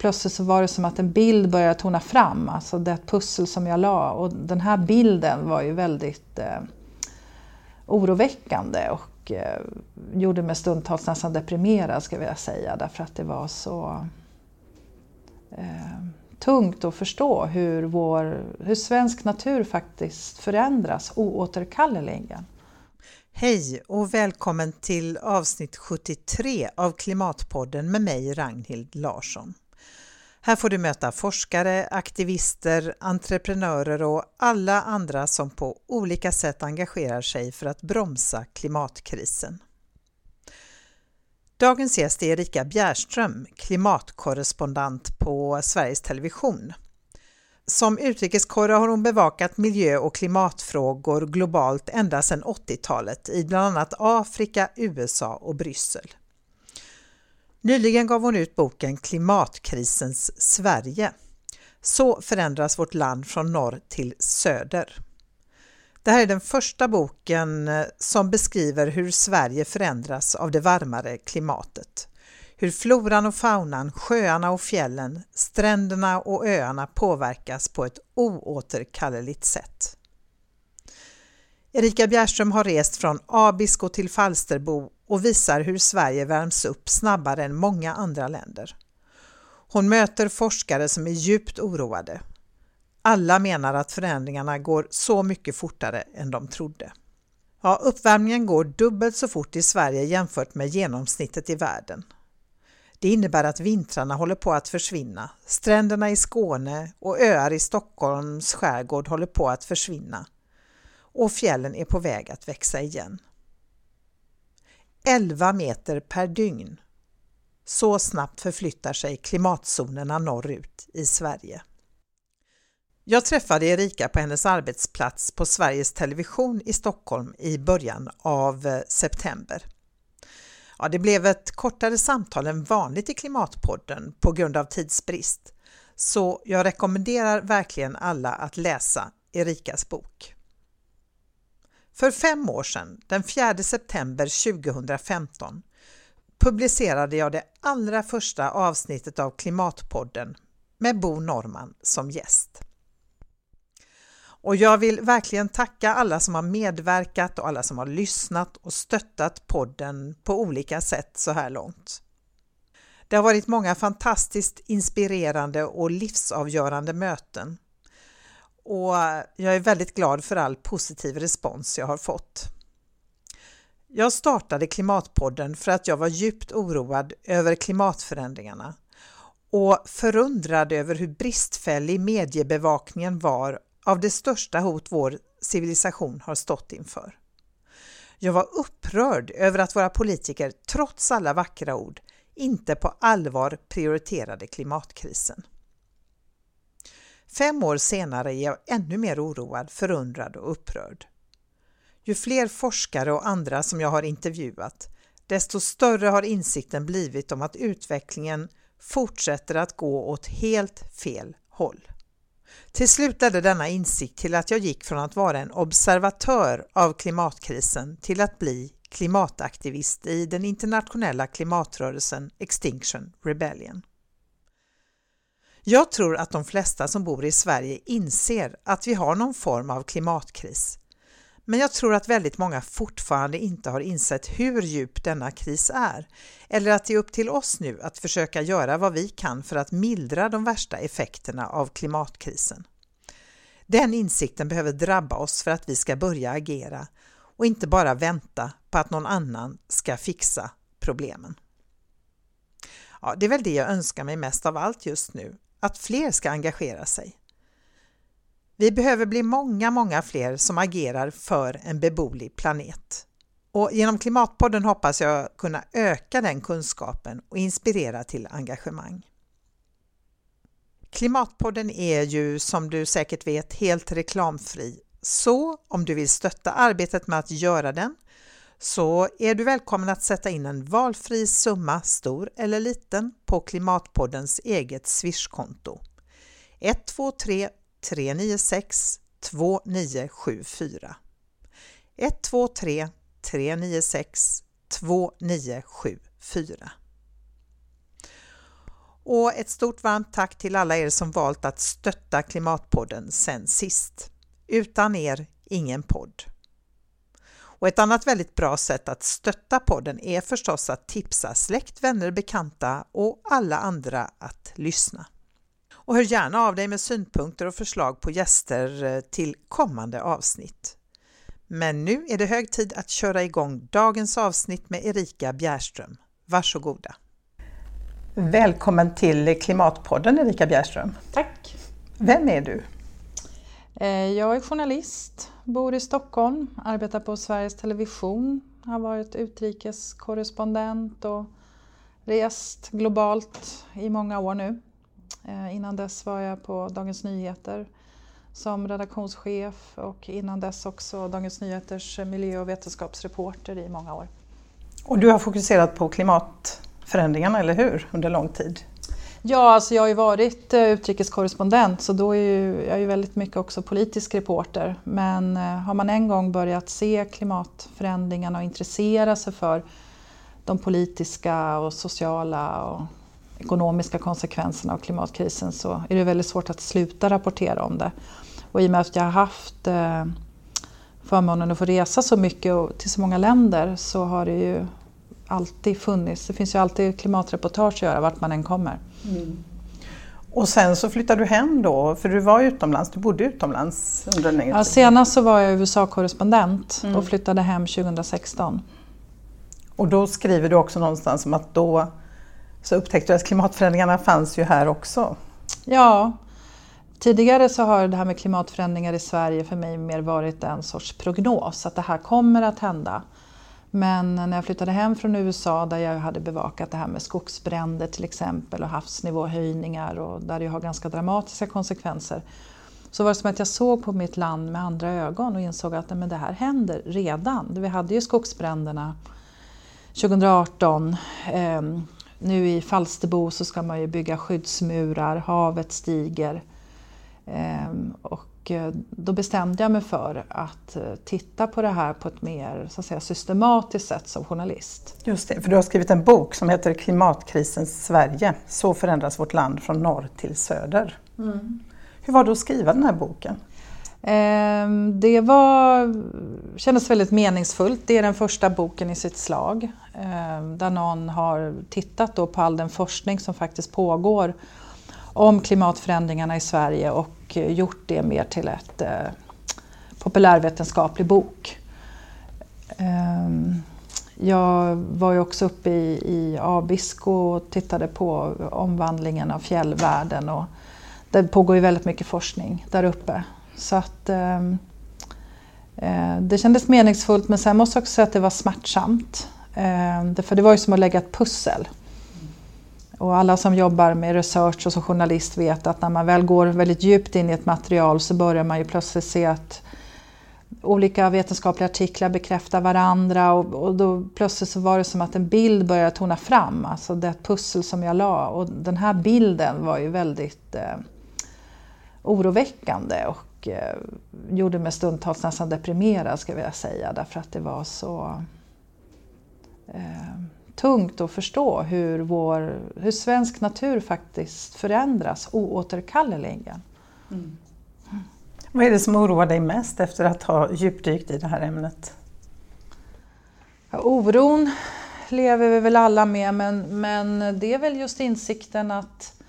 plötsligt så var det som att en bild började tona fram, alltså det pussel som jag la. Och den här bilden var ju väldigt eh, oroväckande och eh, gjorde mig stundtals nästan deprimerad ska jag säga därför att det var så eh, tungt att förstå hur, vår, hur svensk natur faktiskt förändras oåterkalleligen. Hej och välkommen till avsnitt 73 av Klimatpodden med mig Ragnhild Larsson. Här får du möta forskare, aktivister, entreprenörer och alla andra som på olika sätt engagerar sig för att bromsa klimatkrisen. Dagens gäst är Erika Bjärström, klimatkorrespondent på Sveriges Television. Som utrikeskorre har hon bevakat miljö och klimatfrågor globalt ända sedan 80-talet i bland annat Afrika, USA och Bryssel. Nyligen gav hon ut boken Klimatkrisens Sverige. Så förändras vårt land från norr till söder. Det här är den första boken eh, som beskriver hur Sverige förändras av det varmare klimatet. Hur floran och faunan, sjöarna och fjällen, stränderna och öarna påverkas på ett oåterkalleligt sätt. Erika Bjärström har rest från Abisko till Falsterbo och visar hur Sverige värms upp snabbare än många andra länder. Hon möter forskare som är djupt oroade. Alla menar att förändringarna går så mycket fortare än de trodde. Ja, uppvärmningen går dubbelt så fort i Sverige jämfört med genomsnittet i världen. Det innebär att vintrarna håller på att försvinna. Stränderna i Skåne och öar i Stockholms skärgård håller på att försvinna. Och fjällen är på väg att växa igen. 11 meter per dygn. Så snabbt förflyttar sig klimatzonerna norrut i Sverige. Jag träffade Erika på hennes arbetsplats på Sveriges Television i Stockholm i början av eh, september. Ja, det blev ett kortare samtal än vanligt i Klimatpodden på grund av tidsbrist, så jag rekommenderar verkligen alla att läsa Erikas bok. För fem år sedan, den 4 september 2015, publicerade jag det allra första avsnittet av Klimatpodden med Bo Norman som gäst. Och jag vill verkligen tacka alla som har medverkat och alla som har lyssnat och stöttat podden på olika sätt så här långt. Det har varit många fantastiskt inspirerande och livsavgörande möten och jag är väldigt glad för all positiv respons jag har fått. Jag startade Klimatpodden för att jag var djupt oroad över klimatförändringarna och förundrad över hur bristfällig mediebevakningen var av det största hot vår civilisation har stått inför. Jag var upprörd över att våra politiker, trots alla vackra ord, inte på allvar prioriterade klimatkrisen. Fem år senare är jag ännu mer oroad, förundrad och upprörd. Ju fler forskare och andra som jag har intervjuat, desto större har insikten blivit om att utvecklingen fortsätter att gå åt helt fel håll. Till slut ledde denna insikt till att jag gick från att vara en observatör av klimatkrisen till att bli klimataktivist i den internationella klimatrörelsen Extinction Rebellion. Jag tror att de flesta som bor i Sverige inser att vi har någon form av klimatkris. Men jag tror att väldigt många fortfarande inte har insett hur djup denna kris är eller att det är upp till oss nu att försöka göra vad vi kan för att mildra de värsta effekterna av klimatkrisen. Den insikten behöver drabba oss för att vi ska börja agera och inte bara vänta på att någon annan ska fixa problemen. Ja, det är väl det jag önskar mig mest av allt just nu, att fler ska engagera sig. Vi behöver bli många, många fler som agerar för en beboelig planet. Och genom Klimatpodden hoppas jag kunna öka den kunskapen och inspirera till engagemang. Klimatpodden är ju som du säkert vet helt reklamfri, så om du vill stötta arbetet med att göra den så är du välkommen att sätta in en valfri summa, stor eller liten, på Klimatpoddens eget Swish-konto. 123 396 2974 123 396 2974 Och ett stort varmt tack till alla er som valt att stötta Klimatpodden sen sist. Utan er, ingen podd. Och ett annat väldigt bra sätt att stötta podden är förstås att tipsa släkt, vänner, bekanta och alla andra att lyssna. Och hör gärna av dig med synpunkter och förslag på gäster eh, till kommande avsnitt. Men nu är det hög tid att köra igång dagens avsnitt med Erika Bjärström. Varsågoda! Välkommen till Klimatpodden Erika Bjärström. Tack! Vem är du? Eh, jag är journalist, bor i Stockholm, arbetar på Sveriges Television, har varit utrikeskorrespondent och rest globalt i många år nu. Eh, innan dess var jag på Dagens Nyheter som redaktionschef och innan dess också Dagens Nyheters miljö och vetenskapsreporter i många år. Och du har fokuserat på klimatförändringarna, eller hur, under lång tid? Ja, alltså jag har ju varit eh, utrikeskorrespondent så då är ju, jag är ju väldigt mycket också politisk reporter. Men eh, har man en gång börjat se klimatförändringarna och intressera sig för de politiska och sociala och ekonomiska konsekvenserna av klimatkrisen så är det väldigt svårt att sluta rapportera om det. Och i och med att jag har haft eh, förmånen att få resa så mycket och till så många länder så har det ju alltid funnits, det finns ju alltid klimatreportage att göra vart man än kommer. Mm. Och sen så flyttade du hem då, för du var utomlands, du bodde utomlands under en längre tid? Ja, senast så var jag USA-korrespondent mm. och flyttade hem 2016. Och då skriver du också någonstans om att då så upptäckte du att klimatförändringarna fanns ju här också. Ja, tidigare så har det här med klimatförändringar i Sverige för mig mer varit en sorts prognos, att det här kommer att hända. Men när jag flyttade hem från USA där jag hade bevakat det här med skogsbränder till exempel och havsnivåhöjningar och där det har ganska dramatiska konsekvenser så var det som att jag såg på mitt land med andra ögon och insåg att men det här händer redan. Vi hade ju skogsbränderna 2018. Ehm, nu i Falsterbo så ska man ju bygga skyddsmurar, havet stiger. Ehm, och och eh, då bestämde jag mig för att eh, titta på det här på ett mer så att säga, systematiskt sätt som journalist. Just det, för du har skrivit en bok som heter Klimatkrisens Sverige. Så förändras vårt land från norr till söder. Mm. Hur var det att skriva den här boken? Ehm, det var, kändes väldigt meningsfullt. Det är den första boken i sitt slag ehm, där någon har tittat på all den forskning som faktiskt pågår om klimatförändringarna i Sverige och eh, gjort det mer till ett eh, populärvetenskaplig bok. Um, jag var ju också uppe i, i Abisko och tittade på omvandlingen av fjällvärlden och det pågår ju väldigt mycket forskning där uppe. Så att, ehm, eh, det kändes meningsfullt men sen måste jag också säga att det var smärtsamt. Eh, för det var ju som att lägga ett pussel. Och alla som jobbar med research och som journalist vet att när man väl går väldigt djupt in i ett material så börjar man ju plötsligt se att olika vetenskapliga artiklar bekräftar varandra och, och då plötsligt så var det som att en bild började tona fram, alltså det pussel som jag la. Och den här bilden var ju väldigt eh, oroväckande och eh, gjorde mig stundtals nästan deprimerad ska jag säga därför att det var så eh, tungt att förstå hur, vår, hur svensk natur faktiskt förändras oåterkalleligen. Mm. Vad är det som oroar dig mest efter att ha djupdykt i det här ämnet? Ja, oron lever vi väl alla med men, men det är väl just insikten att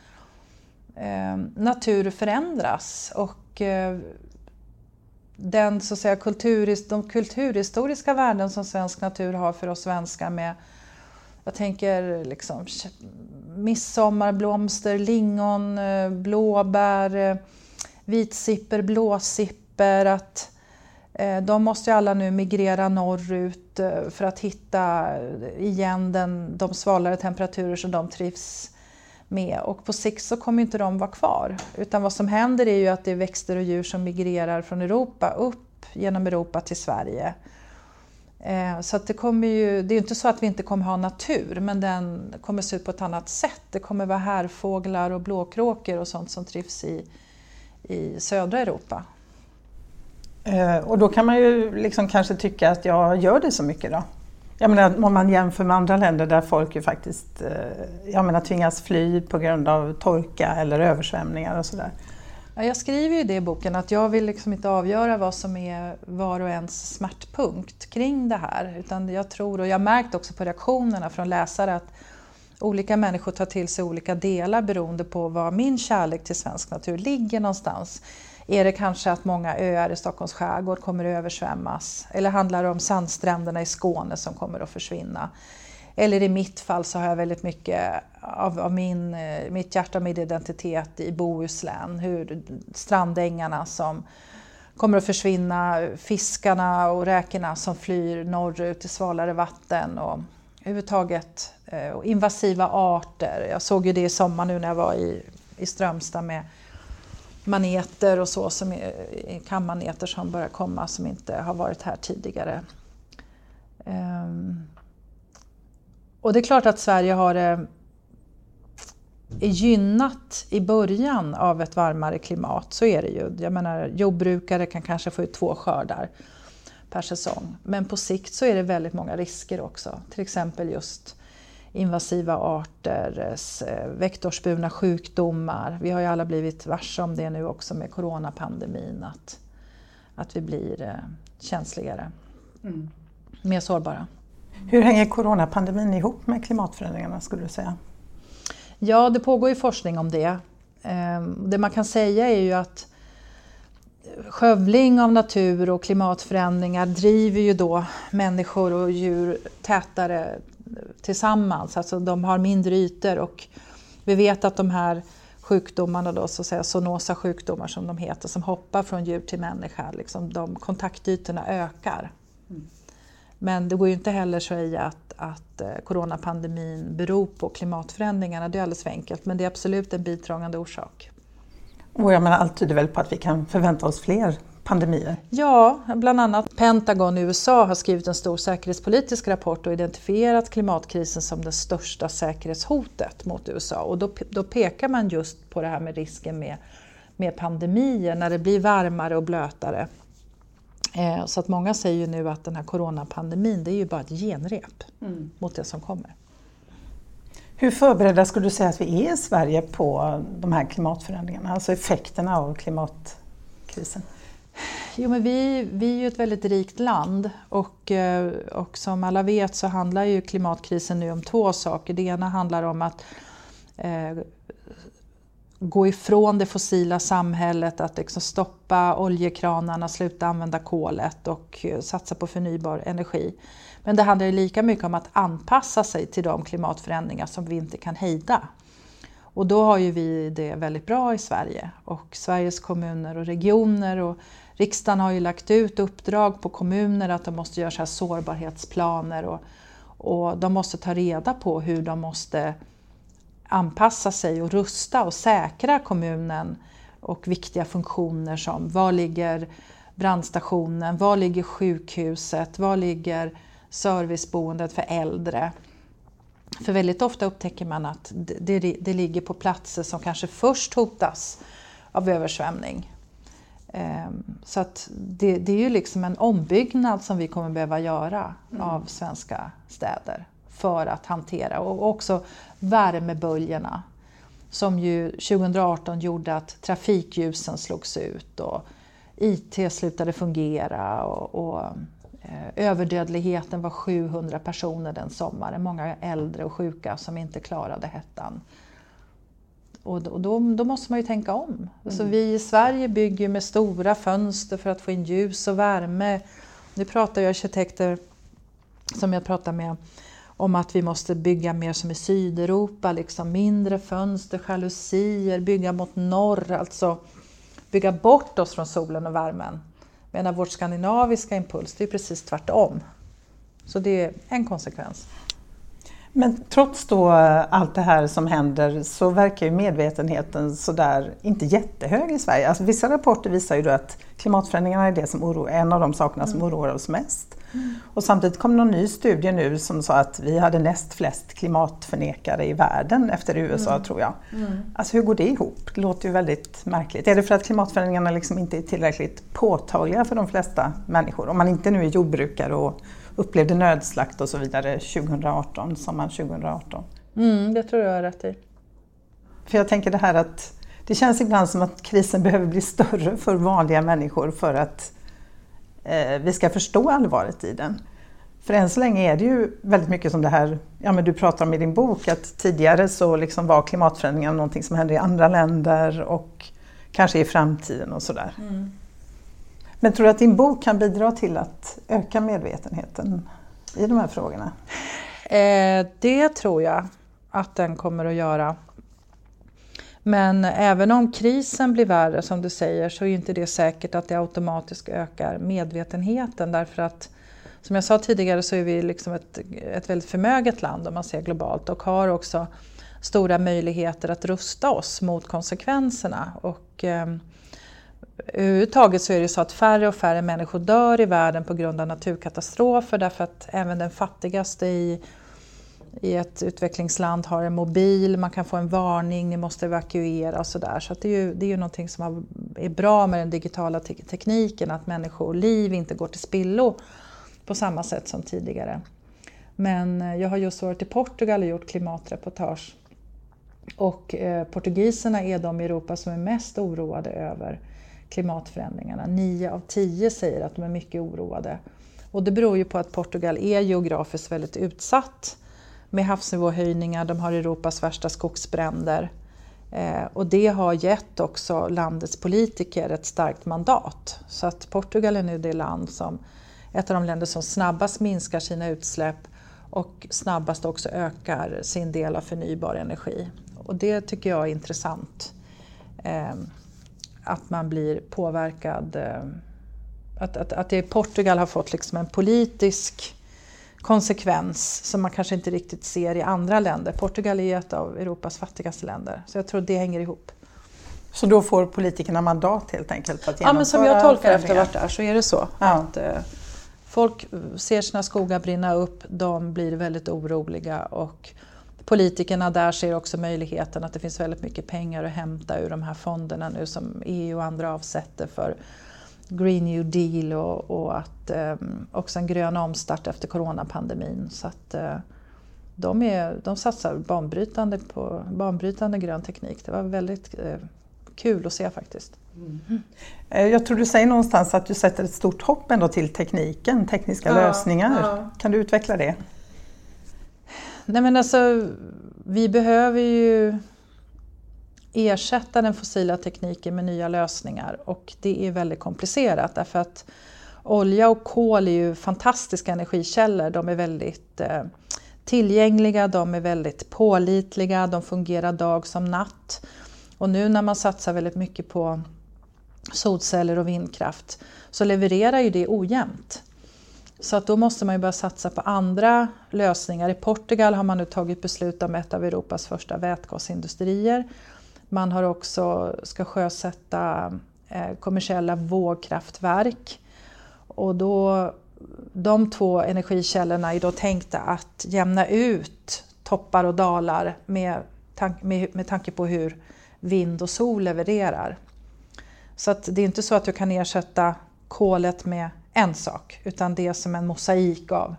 eh, natur förändras och eh, den, så att säga, kulturhis de kulturhistoriska värden som svensk natur har för oss svenskar med jag tänker liksom midsommarblomster, lingon, eh, blåbär, eh, vitsipper, blåsipper. Att, eh, de måste ju alla nu migrera norrut för att hitta igen den, de svalare temperaturer som de trivs med och på sikt så kommer inte de vara kvar. Utan vad som händer är ju att det är växter och djur som migrerar från Europa upp genom Europa till Sverige. Eh, så att det kommer ju, det är ju inte så att vi inte kommer ha natur men den kommer se ut på ett annat sätt. Det kommer vara härfåglar och blåkråkor och sånt som trivs i, i södra Europa. Eh, och då kan man ju liksom kanske tycka att jag gör det så mycket då? Jag menar, om man jämför med andra länder där folk ju faktiskt eh, jag menar, tvingas fly på grund av torka eller översvämningar och sådär. Jag skriver ju det i boken att jag vill liksom inte avgöra vad som är var och ens smärtpunkt kring det här. Utan jag tror, och jag har märkt också på reaktionerna från läsare att olika människor tar till sig olika delar beroende på var min kärlek till svensk natur ligger någonstans. Är det kanske att många öar i Stockholms skärgård kommer att översvämmas? Eller handlar det om sandstränderna i Skåne som kommer att försvinna? Eller i mitt fall så har jag väldigt mycket av, av min, eh, mitt hjärta och min identitet i Bohuslän. Hur strandängarna som kommer att försvinna, fiskarna och räkorna som flyr norrut till svalare vatten och överhuvudtaget eh, och invasiva arter. Jag såg ju det i sommar nu när jag var i, i Strömstad med maneter och så, som är, kammaneter som börjar komma som inte har varit här tidigare. Um, och det är klart att Sverige har är gynnat i början av ett varmare klimat, så är det ju. Jag menar, jordbrukare kan kanske få ut två skördar per säsong. Men på sikt så är det väldigt många risker också. Till exempel just invasiva arter, eh, vektorsburna sjukdomar. Vi har ju alla blivit varse om det nu också med coronapandemin, att, att vi blir eh, känsligare, mm. mer sårbara. Hur hänger coronapandemin ihop med klimatförändringarna skulle du säga? Ja, det pågår ju forskning om det. Ehm, det man kan säga är ju att skövling av natur och klimatförändringar driver ju då människor och djur tätare tillsammans. Alltså de har mindre ytor och vi vet att de här sjukdomarna, då, så att säga, zoonosa sjukdomar som de heter, som hoppar från djur till människa, liksom de kontaktytorna ökar. Mm. Men det går ju inte heller att säga att, att eh, coronapandemin beror på klimatförändringarna, det är alldeles för enkelt, men det är absolut en bidragande orsak. Och jag menar, allt tyder väl på att vi kan förvänta oss fler pandemier? Ja, bland annat Pentagon i USA har skrivit en stor säkerhetspolitisk rapport och identifierat klimatkrisen som det största säkerhetshotet mot USA. Och då, då pekar man just på det här med risken med, med pandemier när det blir varmare och blötare. Eh, så att många säger ju nu att den här coronapandemin det är ju bara ett genrep mm. mot det som kommer. Hur förberedda skulle du säga att vi är i Sverige på de här klimatförändringarna, alltså effekterna av klimatkrisen? Jo, men vi, vi är ju ett väldigt rikt land och, eh, och som alla vet så handlar ju klimatkrisen nu om två saker. Det ena handlar om att eh, gå ifrån det fossila samhället, att liksom stoppa oljekranarna, sluta använda kolet och eh, satsa på förnybar energi. Men det handlar lika mycket om att anpassa sig till de klimatförändringar som vi inte kan hejda. Och då har ju vi det väldigt bra i Sverige och Sveriges kommuner och regioner och riksdagen har ju lagt ut uppdrag på kommuner att de måste göra så sårbarhetsplaner och, och de måste ta reda på hur de måste anpassa sig och rusta och säkra kommunen och viktiga funktioner som var ligger brandstationen, var ligger sjukhuset, var ligger serviceboendet för äldre? För väldigt ofta upptäcker man att det, det, ligger på platser som kanske först hotas av översvämning. Ehm, så att det, det, är ju liksom en ombyggnad som vi kommer behöva göra mm. av svenska städer för att hantera och också värmeböljorna som ju 2018 gjorde att trafikljusen slogs ut och IT slutade fungera och, och eh, överdödligheten var 700 personer den sommaren. Många äldre och sjuka som inte klarade hettan. Och då, då, då måste man ju tänka om. Mm. Alltså vi i Sverige bygger med stora fönster för att få in ljus och värme. Nu pratar ju arkitekter som jag pratar med om att vi måste bygga mer som i Sydeuropa, liksom mindre fönster, jalusier, bygga mot norr, alltså bygga bort oss från solen och värmen. Medan vårt skandinaviska impuls, det är precis tvärtom. Så det är en konsekvens. Men trots då allt det här som händer så verkar ju medvetenheten sådär inte jättehög i Sverige. Alltså vissa rapporter visar ju att klimatförändringarna är det som oroar, en av de sakerna som mm. oroar oss mest. Mm. Och samtidigt kom någon ny studie nu som sa att vi hade näst flest klimatförnekare i världen efter USA mm. tror jag. Mm. Alltså hur går det ihop? Det låter ju väldigt märkligt. Är det för att klimatförändringarna liksom inte är tillräckligt påtagliga för de flesta människor? Om man inte nu är jordbrukare och upplevde nödslakt och så vidare 2018, sommaren 2018. Mm, det tror jag är rätt i. För jag tänker det här att det känns ibland som att krisen behöver bli större för vanliga människor för att eh, vi ska förstå allvaret i den. För än så länge är det ju väldigt mycket som det här ja, men du pratar om i din bok, att tidigare så liksom var klimatförändringar någonting som hände i andra länder och kanske i framtiden och sådär. Mm. Men tror du att din bok kan bidra till att öka medvetenheten i de här frågorna? Eh, det tror jag att den kommer att göra. Men även om krisen blir värre som du säger så är inte det säkert att det automatiskt ökar medvetenheten därför att som jag sa tidigare så är vi liksom ett, ett väldigt förmöget land om man ser globalt och har också stora möjligheter att rusta oss mot konsekvenserna. Och, eh, överhuvudtaget så är det så att färre och färre människor dör i världen på grund av naturkatastrofer därför att även den fattigaste i, i ett utvecklingsland har en mobil, man kan få en varning, ni måste evakuera och sådär. Så, så det, är ju, det är ju någonting som är bra med den digitala te tekniken, att människoliv inte går till spillo på samma sätt som tidigare. Men eh, jag har just varit i Portugal och gjort klimatreportage. Och eh, portugiserna är de i Europa som är mest oroade över klimatförändringarna. Nio av tio säger att de är mycket oroade. Och det beror ju på att Portugal är geografiskt väldigt utsatt med havsnivåhöjningar, de har Europas värsta skogsbränder. Eh, och det har gett också landets politiker ett starkt mandat. Så att Portugal är nu det land som ett av de länder som snabbast minskar sina utsläpp och snabbast också ökar sin del av förnybar energi. Och det tycker jag är intressant. Eh, att man blir påverkad. Eh, att, att, att det Portugal har fått liksom en politisk konsekvens som man kanske inte riktigt ser i andra länder. Portugal är ett av Europas fattigaste länder, så jag tror det hänger ihop. Så då får politikerna mandat helt enkelt att Ja, men som jag tolkar efter varit där så är det så. Ja. Att, eh, Folk ser sina skogar brinna upp, de blir väldigt oroliga och politikerna där ser också möjligheten att det finns väldigt mycket pengar att hämta ur de här fonderna nu som EU och andra avsätter för Green New Deal och, och att eh, också en grön omstart efter coronapandemin. Så att, eh, de, är, de satsar banbrytande på banbrytande grön teknik. Det var väldigt eh, kul att se faktiskt. Mm. Jag tror du säger någonstans att du sätter ett stort hopp ändå till tekniken, tekniska ja, lösningar. Ja. Kan du utveckla det? Nej men alltså, vi behöver ju ersätta den fossila tekniken med nya lösningar och det är väldigt komplicerat därför att olja och kol är ju fantastiska energikällor. De är väldigt eh, tillgängliga, de är väldigt pålitliga, de fungerar dag som natt. Och nu när man satsar väldigt mycket på solceller och vindkraft så levererar ju det ojämnt. Så att då måste man ju börja satsa på andra lösningar. I Portugal har man nu tagit beslut om ett av Europas första vätgasindustrier. Man har också ska sjösätta eh, kommersiella vågkraftverk. Och då, de två energikällorna är då tänkta att jämna ut toppar och dalar med, tank, med, med tanke på hur vind och sol levererar. Så att det är inte så att du kan ersätta kolet med en sak utan det är som en mosaik av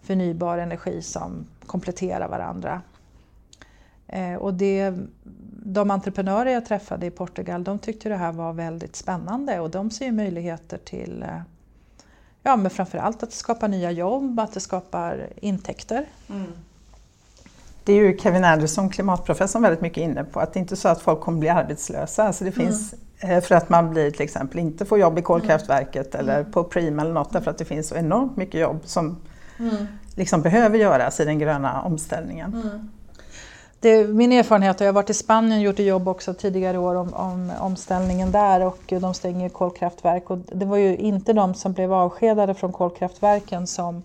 förnybar energi som kompletterar varandra. Eh, och det, de entreprenörer jag träffade i Portugal de tyckte det här var väldigt spännande och de ser möjligheter till eh, ja, men framförallt att det skapar nya jobb, att det skapar intäkter. Mm. Det är ju Kevin Anderson, klimatprofessorn, väldigt mycket inne på att det inte är så att folk kommer bli arbetslösa. Alltså det finns mm. För att man blir till exempel inte får jobb i kolkraftverket mm. eller på Preem eller något därför att det finns så enormt mycket jobb som mm. liksom behöver göras i den gröna omställningen. Mm. Det, min erfarenhet, och jag har varit i Spanien och gjort ett jobb också tidigare år om, om omställningen där och de stänger kolkraftverk och det var ju inte de som blev avskedade från kolkraftverken som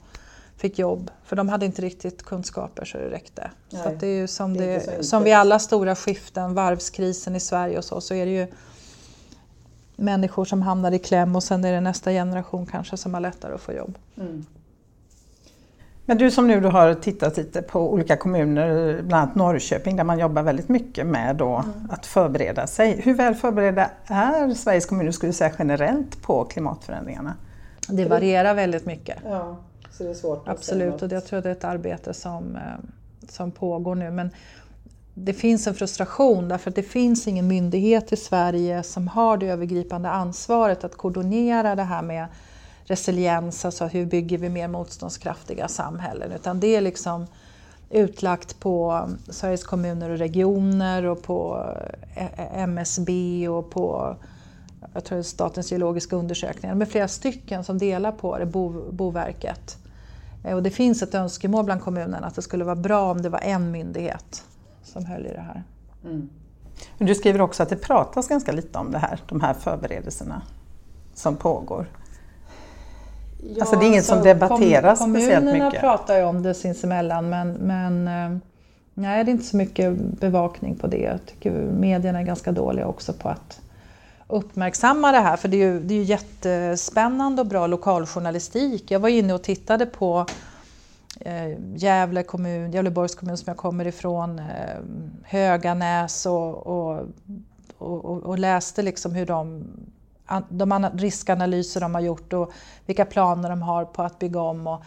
fick jobb för de hade inte riktigt kunskaper så det räckte. Nej, så det är ju som, det, det som vid alla stora skiften, varvskrisen i Sverige och så, så är det ju människor som hamnar i kläm och sen är det nästa generation kanske som har lättare att få jobb. Mm. Men du som nu då har tittat lite på olika kommuner, bland annat Norrköping där man jobbar väldigt mycket med då mm. att förbereda sig. Hur väl förberedda är Sveriges kommuner skulle säga generellt på klimatförändringarna? Det varierar väldigt mycket. Ja. Så det är svårt Absolut, och jag tror det är ett arbete som, eh, som pågår nu. Men det finns en frustration därför att det finns ingen myndighet i Sverige som har det övergripande ansvaret att koordinera det här med resiliens, alltså hur bygger vi mer motståndskraftiga samhällen, utan det är liksom utlagt på Sveriges kommuner och regioner och på eh, MSB och på jag tror Statens geologiska undersökningar, med flera stycken som delar på det, Bo, Boverket. Eh, och det finns ett önskemål bland kommunerna att det skulle vara bra om det var en myndighet som höll i det här. Mm. Du skriver också att det pratas ganska lite om det här, de här förberedelserna som pågår. Ja, alltså det är inget som debatteras kom, speciellt mycket? Kommunerna pratar ju om det sinsemellan men, men eh, nej, det är inte så mycket bevakning på det. Jag tycker medierna är ganska dåliga också på att uppmärksamma det här för det är ju, det är ju jättespännande och bra lokaljournalistik. Jag var inne och tittade på eh, Gävle kommun, Gävleborgs kommun som jag kommer ifrån, eh, Höganäs och, och, och, och, läste liksom hur de, de riskanalyser de har gjort och vilka planer de har på att bygga om. Och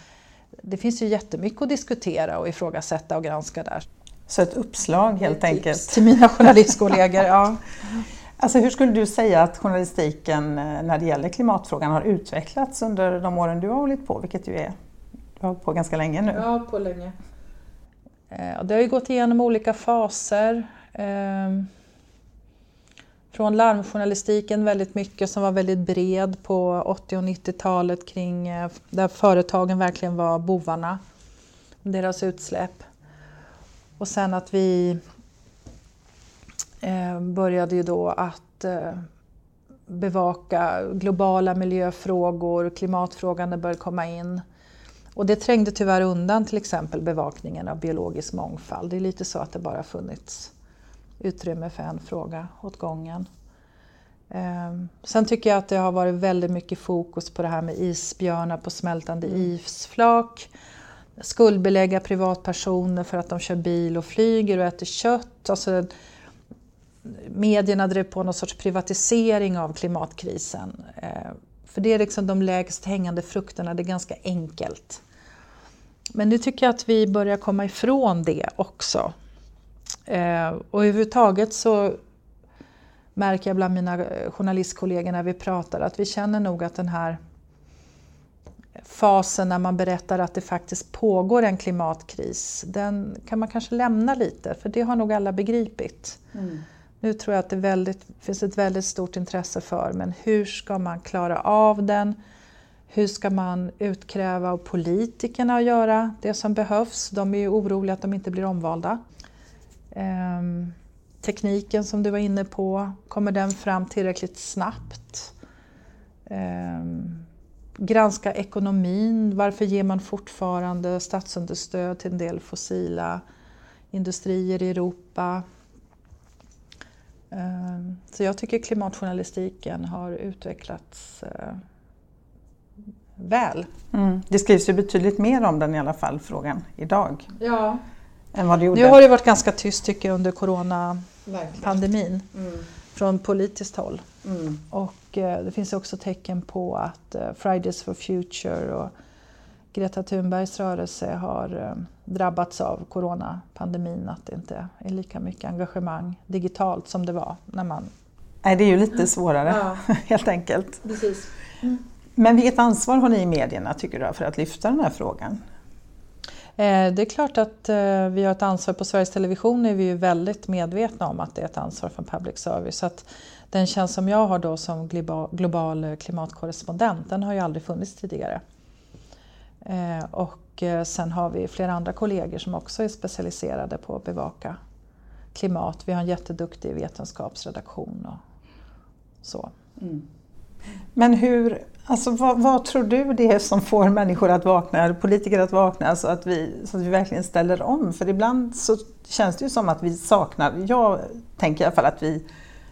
det finns ju jättemycket att diskutera och ifrågasätta och granska där. Så ett uppslag helt enkelt? Till mina journalistkollegor, ja. Alltså hur skulle du säga att journalistiken eh, när det gäller klimatfrågan har utvecklats under de åren du har hållit på, vilket ju är, du har hållit på ganska länge nu? Jag har hållit på länge. Eh, det har ju gått igenom olika faser. Ehm, från larmjournalistiken väldigt mycket som var väldigt bred på 80 och 90-talet kring eh, där företagen verkligen var bovarna. Deras utsläpp. Och sen att vi började ju då att eh, bevaka globala miljöfrågor, klimatfrågan började komma in. Och det trängde tyvärr undan till exempel bevakningen av biologisk mångfald. Det är lite så att det bara funnits utrymme för en fråga åt gången. Ehm, sen tycker jag att det har varit väldigt mycket fokus på det här med isbjörnar på smältande mm. isflak. Skuldbelägga privatpersoner för att de kör bil och flyger och äter kött. Alltså, medierna drev på någon sorts privatisering av klimatkrisen. Eh, för det är liksom de lägst hängande frukterna, det är ganska enkelt. Men nu tycker jag att vi börjar komma ifrån det också. Eh, och överhuvudtaget så märker jag bland mina journalistkollegor när vi pratar att vi känner nog att den här fasen när man berättar att det faktiskt pågår en klimatkris, den kan man kanske lämna lite för det har nog alla begripit. Mm. Nu tror jag att det väldigt, finns ett väldigt stort intresse för men hur ska man klara av den? Hur ska man utkräva av politikerna att göra det som behövs? De är ju oroliga att de inte blir omvalda. Ehm, tekniken som du var inne på, kommer den fram tillräckligt snabbt? Ehm, granska ekonomin, varför ger man fortfarande statsunderstöd till en del fossila industrier i Europa? Um, så jag tycker klimatjournalistiken har utvecklats uh, väl. Mm. Det skrivs ju betydligt mer om den i alla fall, frågan, idag. Ja. Än vad det gjorde. Nu har det varit ganska tyst tycker jag under coronapandemin mm. från politiskt håll. Mm. Och eh, det finns också tecken på att eh, Fridays for Future och Greta Thunbergs rörelse har eh, drabbats av coronapandemin, att det inte är lika mycket engagemang digitalt som det var när man... Nej, det är ju lite svårare ja. helt enkelt. Precis. Mm. Men vilket ansvar har ni i medierna tycker du för att lyfta den här frågan? Eh, det är klart att eh, vi har ett ansvar. På Sveriges Television är vi ju väldigt medvetna om att det är ett ansvar för public service. Så att den tjänst som jag har då som global klimatkorrespondent, den har ju aldrig funnits tidigare. Eh, och sen har vi flera andra kollegor som också är specialiserade på att bevaka klimat. Vi har en jätteduktig vetenskapsredaktion och så. Mm. Men hur, alltså vad, vad, tror du det är som får människor att vakna, politiker att vakna så att, vi, så att vi verkligen ställer om? För ibland så känns det ju som att vi saknar, jag tänker i alla fall att vi,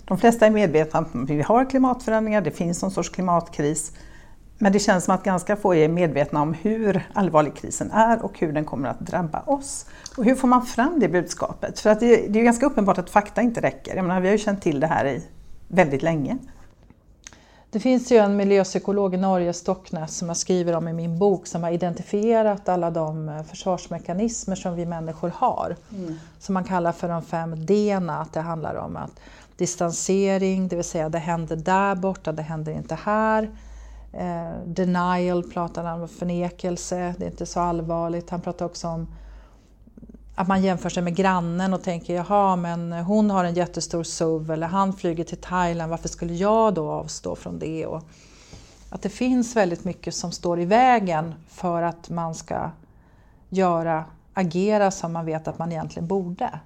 de flesta är medvetna om att vi har klimatförändringar, det finns någon sorts klimatkris. Men det känns som att ganska få är medvetna om hur allvarlig krisen är och hur den kommer att drabba oss. Och hur får man fram det budskapet? För att det, det är ganska uppenbart att fakta inte räcker. Jag menar, vi har ju känt till det här i väldigt länge. Det finns ju en miljöpsykolog i Norge, Stocknes, som jag skriver om i min bok som har identifierat alla de eh, försvarsmekanismer som vi människor har. Mm. Som man kallar för de fem d att det handlar om att distansering, det vill säga det händer där borta, det händer inte här. Eh, denial pratar han om, förnekelse, det är inte så allvarligt. Han pratar också om att man jämför sig med grannen och tänker jaha men hon har en jättestor SUV eller han flyger till Thailand, varför skulle jag då avstå från det? Och att det finns väldigt mycket som står i vägen för att man ska göra, agera som man vet att man egentligen borde.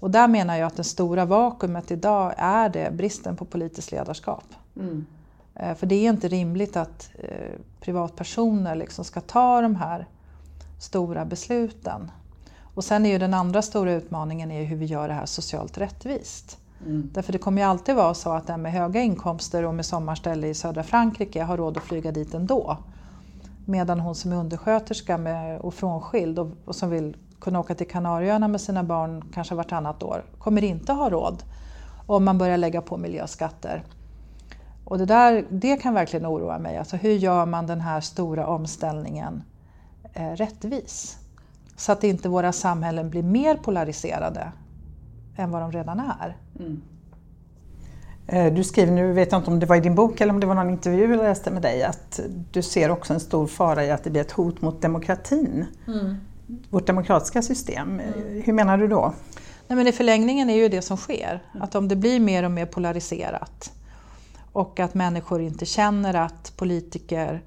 Och där menar jag att det stora vakuumet idag är det bristen på politiskt ledarskap. Mm. Eh, för det är inte rimligt att eh, privatpersoner liksom ska ta de här stora besluten. Och sen är ju den andra stora utmaningen är hur vi gör det här socialt rättvist. Mm. Därför det kommer ju alltid vara så att den med höga inkomster och med sommarställe i södra Frankrike har råd att flyga dit ändå. Medan hon som är undersköterska med, och frånskild och, och som vill kunna åka till Kanarieöarna med sina barn kanske vartannat år kommer inte ha råd om man börjar lägga på miljöskatter. Och det, där, det kan verkligen oroa mig. Alltså hur gör man den här stora omställningen eh, rättvis? Så att inte våra samhällen blir mer polariserade än vad de redan är. Mm. Eh, du skriver, nu vet jag inte om det var i din bok eller om det var någon intervju jag läste med dig, att du ser också en stor fara i att det blir ett hot mot demokratin. Mm. Vårt demokratiska system. Mm. Hur menar du då? Nej, men I förlängningen är ju det som sker, att om det blir mer och mer polariserat och att människor inte känner att politiker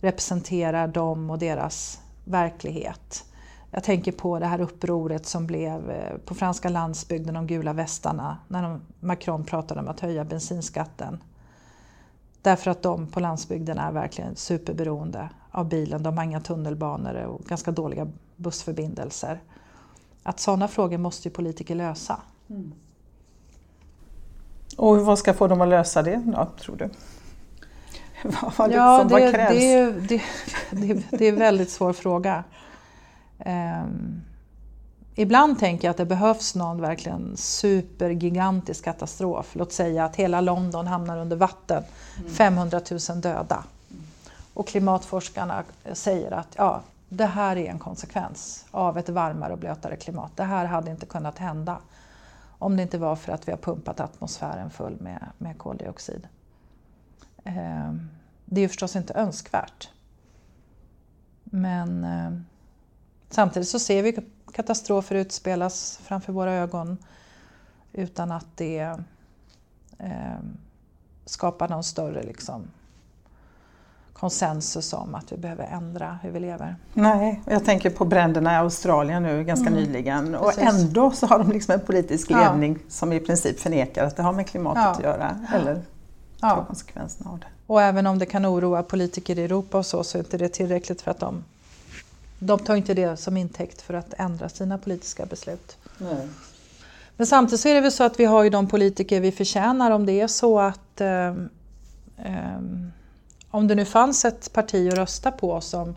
representerar dem och deras verklighet jag tänker på det här upproret som blev eh, på franska landsbygden, de gula västarna, när Macron pratade om att höja bensinskatten. Därför att de på landsbygden är verkligen superberoende av bilen. De har inga tunnelbanor och ganska dåliga bussförbindelser. Att sådana frågor måste ju politiker lösa. Mm. Och vad ska få dem att lösa det då, tror du? vad, liksom, ja, det, vad krävs? Det, det, det, det är en väldigt svår fråga. Um, ibland tänker jag att det behövs någon verkligen supergigantisk katastrof. Låt säga att hela London hamnar under vatten, mm. 500 000 döda. Och klimatforskarna säger att ja, det här är en konsekvens av ett varmare och blötare klimat. Det här hade inte kunnat hända om det inte var för att vi har pumpat atmosfären full med, med koldioxid. Eh, det är ju förstås inte önskvärt. Men eh, Samtidigt så ser vi katastrofer utspelas framför våra ögon utan att det eh, skapar någon större liksom, konsensus om att vi behöver ändra hur vi lever. Nej, jag tänker på bränderna i Australien nu ganska mm. nyligen och Precis. ändå så har de liksom en politisk ledning ja. som i princip förnekar att det har med klimatet ja. att göra eller ja. tar konsekvenserna av det. Och även om det kan oroa politiker i Europa och så, så är inte det tillräckligt för att de de tar inte det som intäkt för att ändra sina politiska beslut. Nej. Men samtidigt så är det väl så att vi har ju de politiker vi förtjänar om det är så att eh, eh, om det nu fanns ett parti att rösta på som,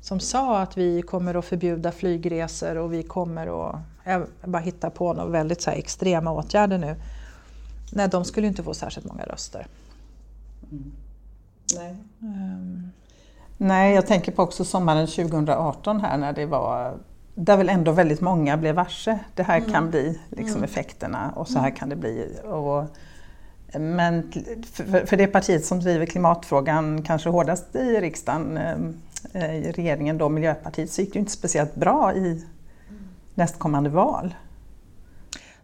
som sa att vi kommer att förbjuda flygresor och vi kommer att, jag bara hitta på några väldigt så extrema åtgärder nu. Nej, de skulle inte få särskilt många röster. Mm. Nej. Um, Nej, jag tänker på också sommaren 2018 här när det var där väl ändå väldigt många blev varse. Det här mm. kan bli liksom mm. effekterna och så här mm. kan det bli. Och, men för, det partiet som driver klimatfrågan kanske hårdast i riksdagen, eh, i regeringen då, Miljöpartiet, så gick det inte speciellt bra i mm. nästkommande val.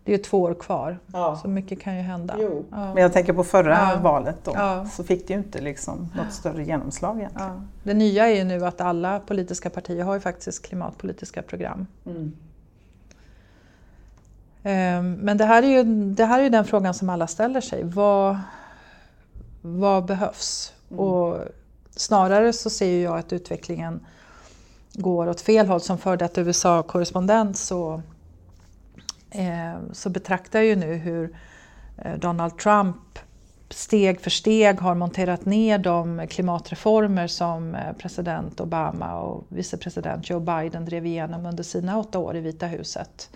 Det är två år kvar, ja. så mycket kan ju hända. Ja. Men jag tänker på förra ja. valet då, så fick det ju inte liksom något större genomslag egentligen. Det nya är ju nu att alla politiska partier har ju faktiskt klimatpolitiska program. Mm. Ehm, men det här, är ju, det här är den frågan som alla ställer sig. Vad, vad behövs? Mm. Och snarare så ser jag att utvecklingen går åt fel håll. Som före detta USA-korrespondent så Eh, så betraktar jag ju nu hur eh, Donald Trump steg för steg har monterat ner de klimatreformer som eh, president Obama och vicepresident Joe Biden drev igenom under sina åtta år i Vita huset.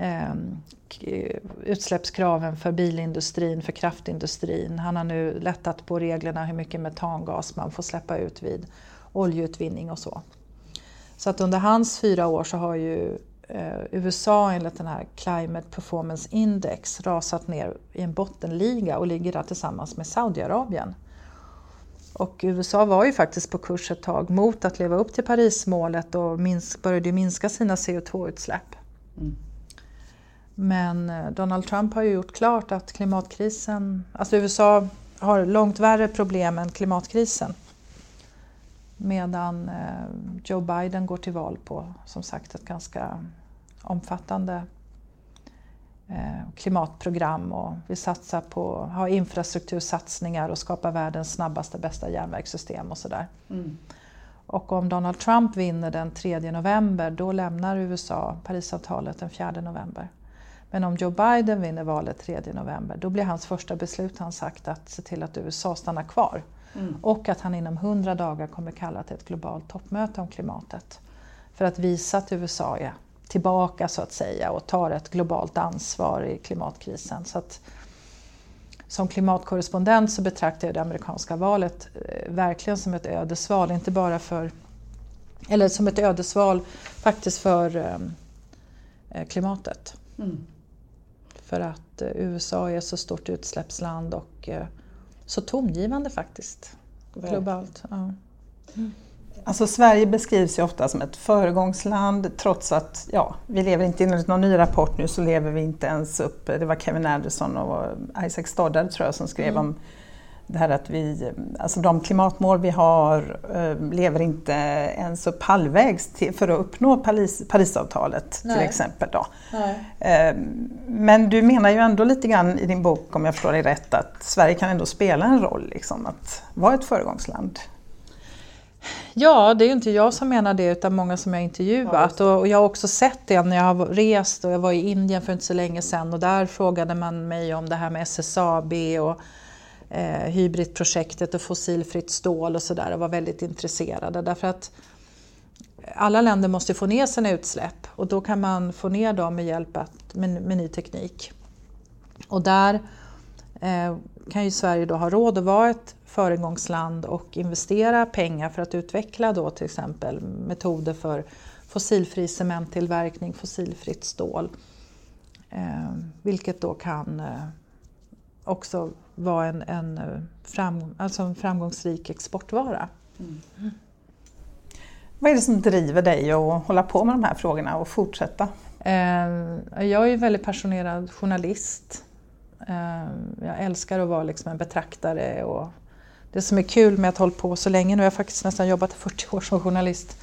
Ehm, eh, utsläppskraven för bilindustrin, för kraftindustrin. Han har nu lättat på reglerna hur mycket metangas man får släppa ut vid oljeutvinning och så. Så att under hans fyra år så har ju eh, USA enligt den här Climate Performance Index rasat ner i en bottenliga och ligger där tillsammans med Saudiarabien. Och USA var ju faktiskt på kurs ett tag mot att leva upp till Parismålet och minsk, började minska sina CO2-utsläpp. Mm. Men eh, Donald Trump har ju gjort klart att klimatkrisen, alltså USA har långt värre problem än klimatkrisen. Medan eh, Joe Biden går till val på som sagt ett ganska omfattande eh, klimatprogram och vill satsa på, ha infrastruktursatsningar och skapa världens snabbaste, bästa järnvägssystem och sådär. Mm. Och om Donald Trump vinner den 3 november då lämnar USA Parisavtalet den 4 november. Men om Joe Biden vinner valet 3 november då blir hans första beslut han sagt att se till att USA stannar kvar. Mm. Och att han inom 100 dagar kommer kalla till ett globalt toppmöte om klimatet. För att visa att USA är tillbaka så att säga och tar ett globalt ansvar i klimatkrisen. Så att, som klimatkorrespondent så betraktar jag det amerikanska valet eh, verkligen som ett ödesval, inte bara för eller som ett ödesval faktiskt för ehm, eh, klimatet. Mm. För att eh, USA är så stort utsläppsland och eh, så tongivande faktiskt. Globalt. Ja. Mm. Alltså Sverige beskrivs ju ofta som ett föregångsland trots att ja, vi lever inte enligt någon ny rapport nu så lever vi inte ens upp, det var Kevin Anderson och Isaac Stoddard tror jag som skrev mm. om det här att vi, alltså de klimatmål vi har eh, lever inte ens upp halvvägs till, för att uppnå Paris, Parisavtalet Nej. till exempel. Då. Eh, men du menar ju ändå lite grann i din bok, om jag förstår dig rätt, att Sverige kan ändå spela en roll, liksom, att vara ett föregångsland. Ja, det är ju inte jag som menar det utan många som jag intervjuat. Ja, och, jag har också sett det när jag har rest och jag var i Indien för inte så länge sedan och där frågade man mig om det här med SSAB och eh, hybridprojektet och fossilfritt stål och sådär och var väldigt intresserade därför att alla länder måste få ner sina utsläpp och då kan man få ner dem med hjälp att, med, med ny teknik. Och där eh, kan ju Sverige då ha råd att vara ett föregångsland och investera pengar för att utveckla då till exempel metoder för fossilfri cementtillverkning, fossilfritt stål. Eh, vilket då kan eh, också vara en, en, eh, fram, alltså en framgångsrik exportvara. Mm. Mm. Vad är det som driver dig att hålla på med de här frågorna och fortsätta? Eh, jag är väldigt passionerad journalist. Eh, jag älskar att vara liksom en betraktare och det som är kul med att hålla på så länge, nu har jag faktiskt nästan jobbat i 40 år som journalist,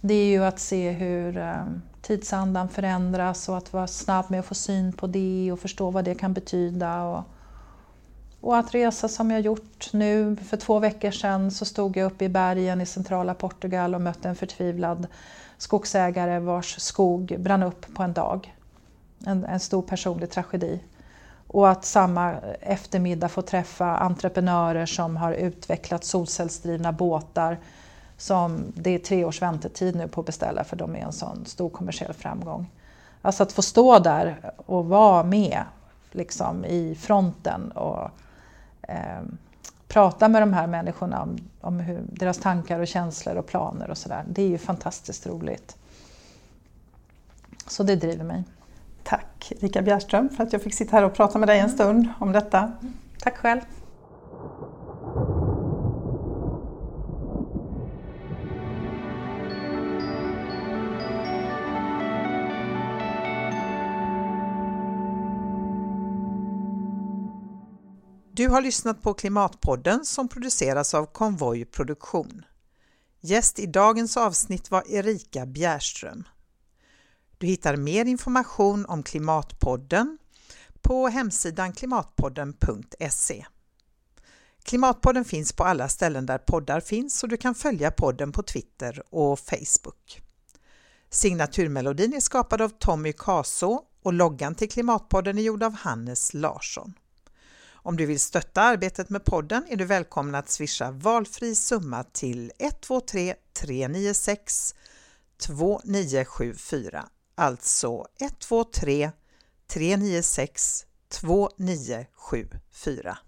det är ju att se hur tidsandan förändras och att vara snabb med att få syn på det och förstå vad det kan betyda. Och, att resa som jag gjort nu, för två veckor sedan så stod jag uppe i bergen i centrala Portugal och mötte en förtvivlad skogsägare vars skog brann upp på en dag. En, en stor personlig tragedi. Och att samma eftermiddag få träffa entreprenörer som har utvecklat solcellsdrivna båtar som det är tre års väntetid nu på att beställa för de är en sån stor kommersiell framgång. Alltså att få stå där och vara med liksom, i fronten och eh, prata med de här människorna om, om hur, deras tankar och känslor och planer och sådär. Det är ju fantastiskt roligt. Så det driver mig. Tack Rika Bjärström för att jag fick sitta här och prata med dig en stund om detta. Tack själv. Du har lyssnat på Klimatpodden som produceras av Konvoj Produktion. Gäst i dagens avsnitt var Erika Bjärström. Du hittar mer information om Klimatpodden på hemsidan klimatpodden.se. Klimatpodden finns på alla ställen där poddar finns och du kan följa podden på Twitter och Facebook. Signaturmelodin är skapad av Tommy Kaso och loggan till Klimatpodden är gjord av Hannes Larsson. Om du vill stötta arbetet med podden är du välkommen att swisha valfri summa till 123 396 2974 alltså 123 396 2974.